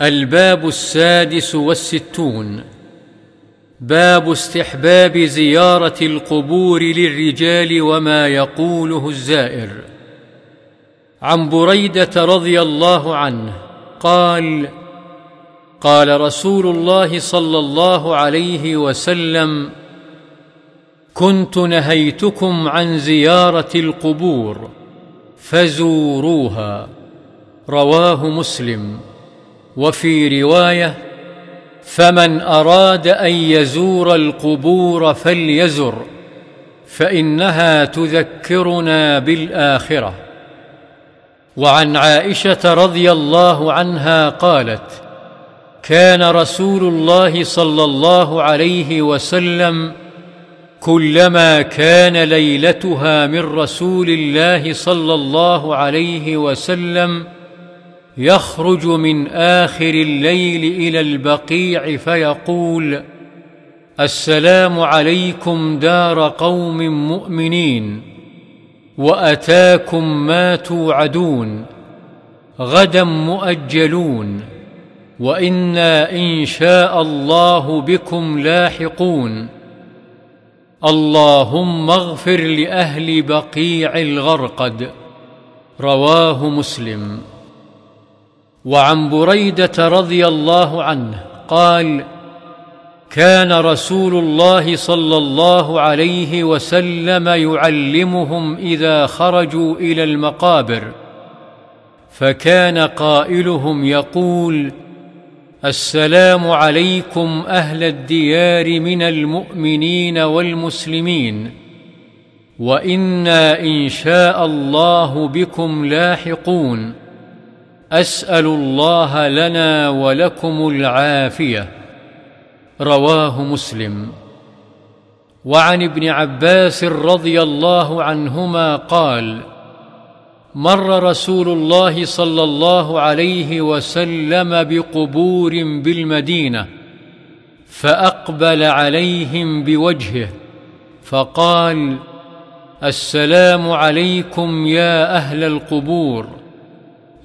الباب السادس والستون. باب استحباب زيارة القبور للرجال وما يقوله الزائر. عن بريدة رضي الله عنه قال قال رسول الله صلى الله عليه وسلم كنت نهيتكم عن زيارة القبور فزوروها. رواه مسلم. وفي رواية فمن أراد أن يزور القبور فليزر فإنها تذكرنا بالآخرة. وعن عائشة رضي الله عنها قالت كان رسول الله صلى الله عليه وسلم كلما كان ليلتها من رسول الله صلى الله عليه وسلم يخرج من آخر الليل إلى البقيع فيقول السلام عليكم دار قوم مؤمنين وأتاكم ما توعدون غدا مؤجلون وإنا إن شاء الله بكم لاحقون. اللهم اغفر لأهل بقيع الغرقد. رواه مسلم. وعن بريدة رضي الله عنه قال كان رسول الله صلى الله عليه وسلم يعلمهم إذا خرجوا إلى المقابر فكان قائلهم يقول السلام عليكم أهل الديار من المؤمنين والمسلمين وإنا إن شاء الله بكم لاحقون. أسأل الله لنا ولكم العافية. رواه مسلم. وعن ابن عباس رضي الله عنهما قال مر رسول الله صلى الله عليه وسلم بقبور بالمدينة فأقبل عليهم بوجهه فقال السلام عليكم يا أهل القبور.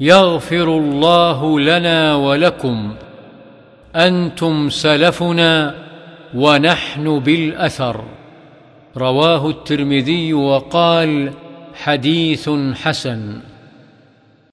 يغفر الله لنا ولكم. أنتم سلفنا ونحن بالأثر. رواه الترمذي وقال حديث حسن.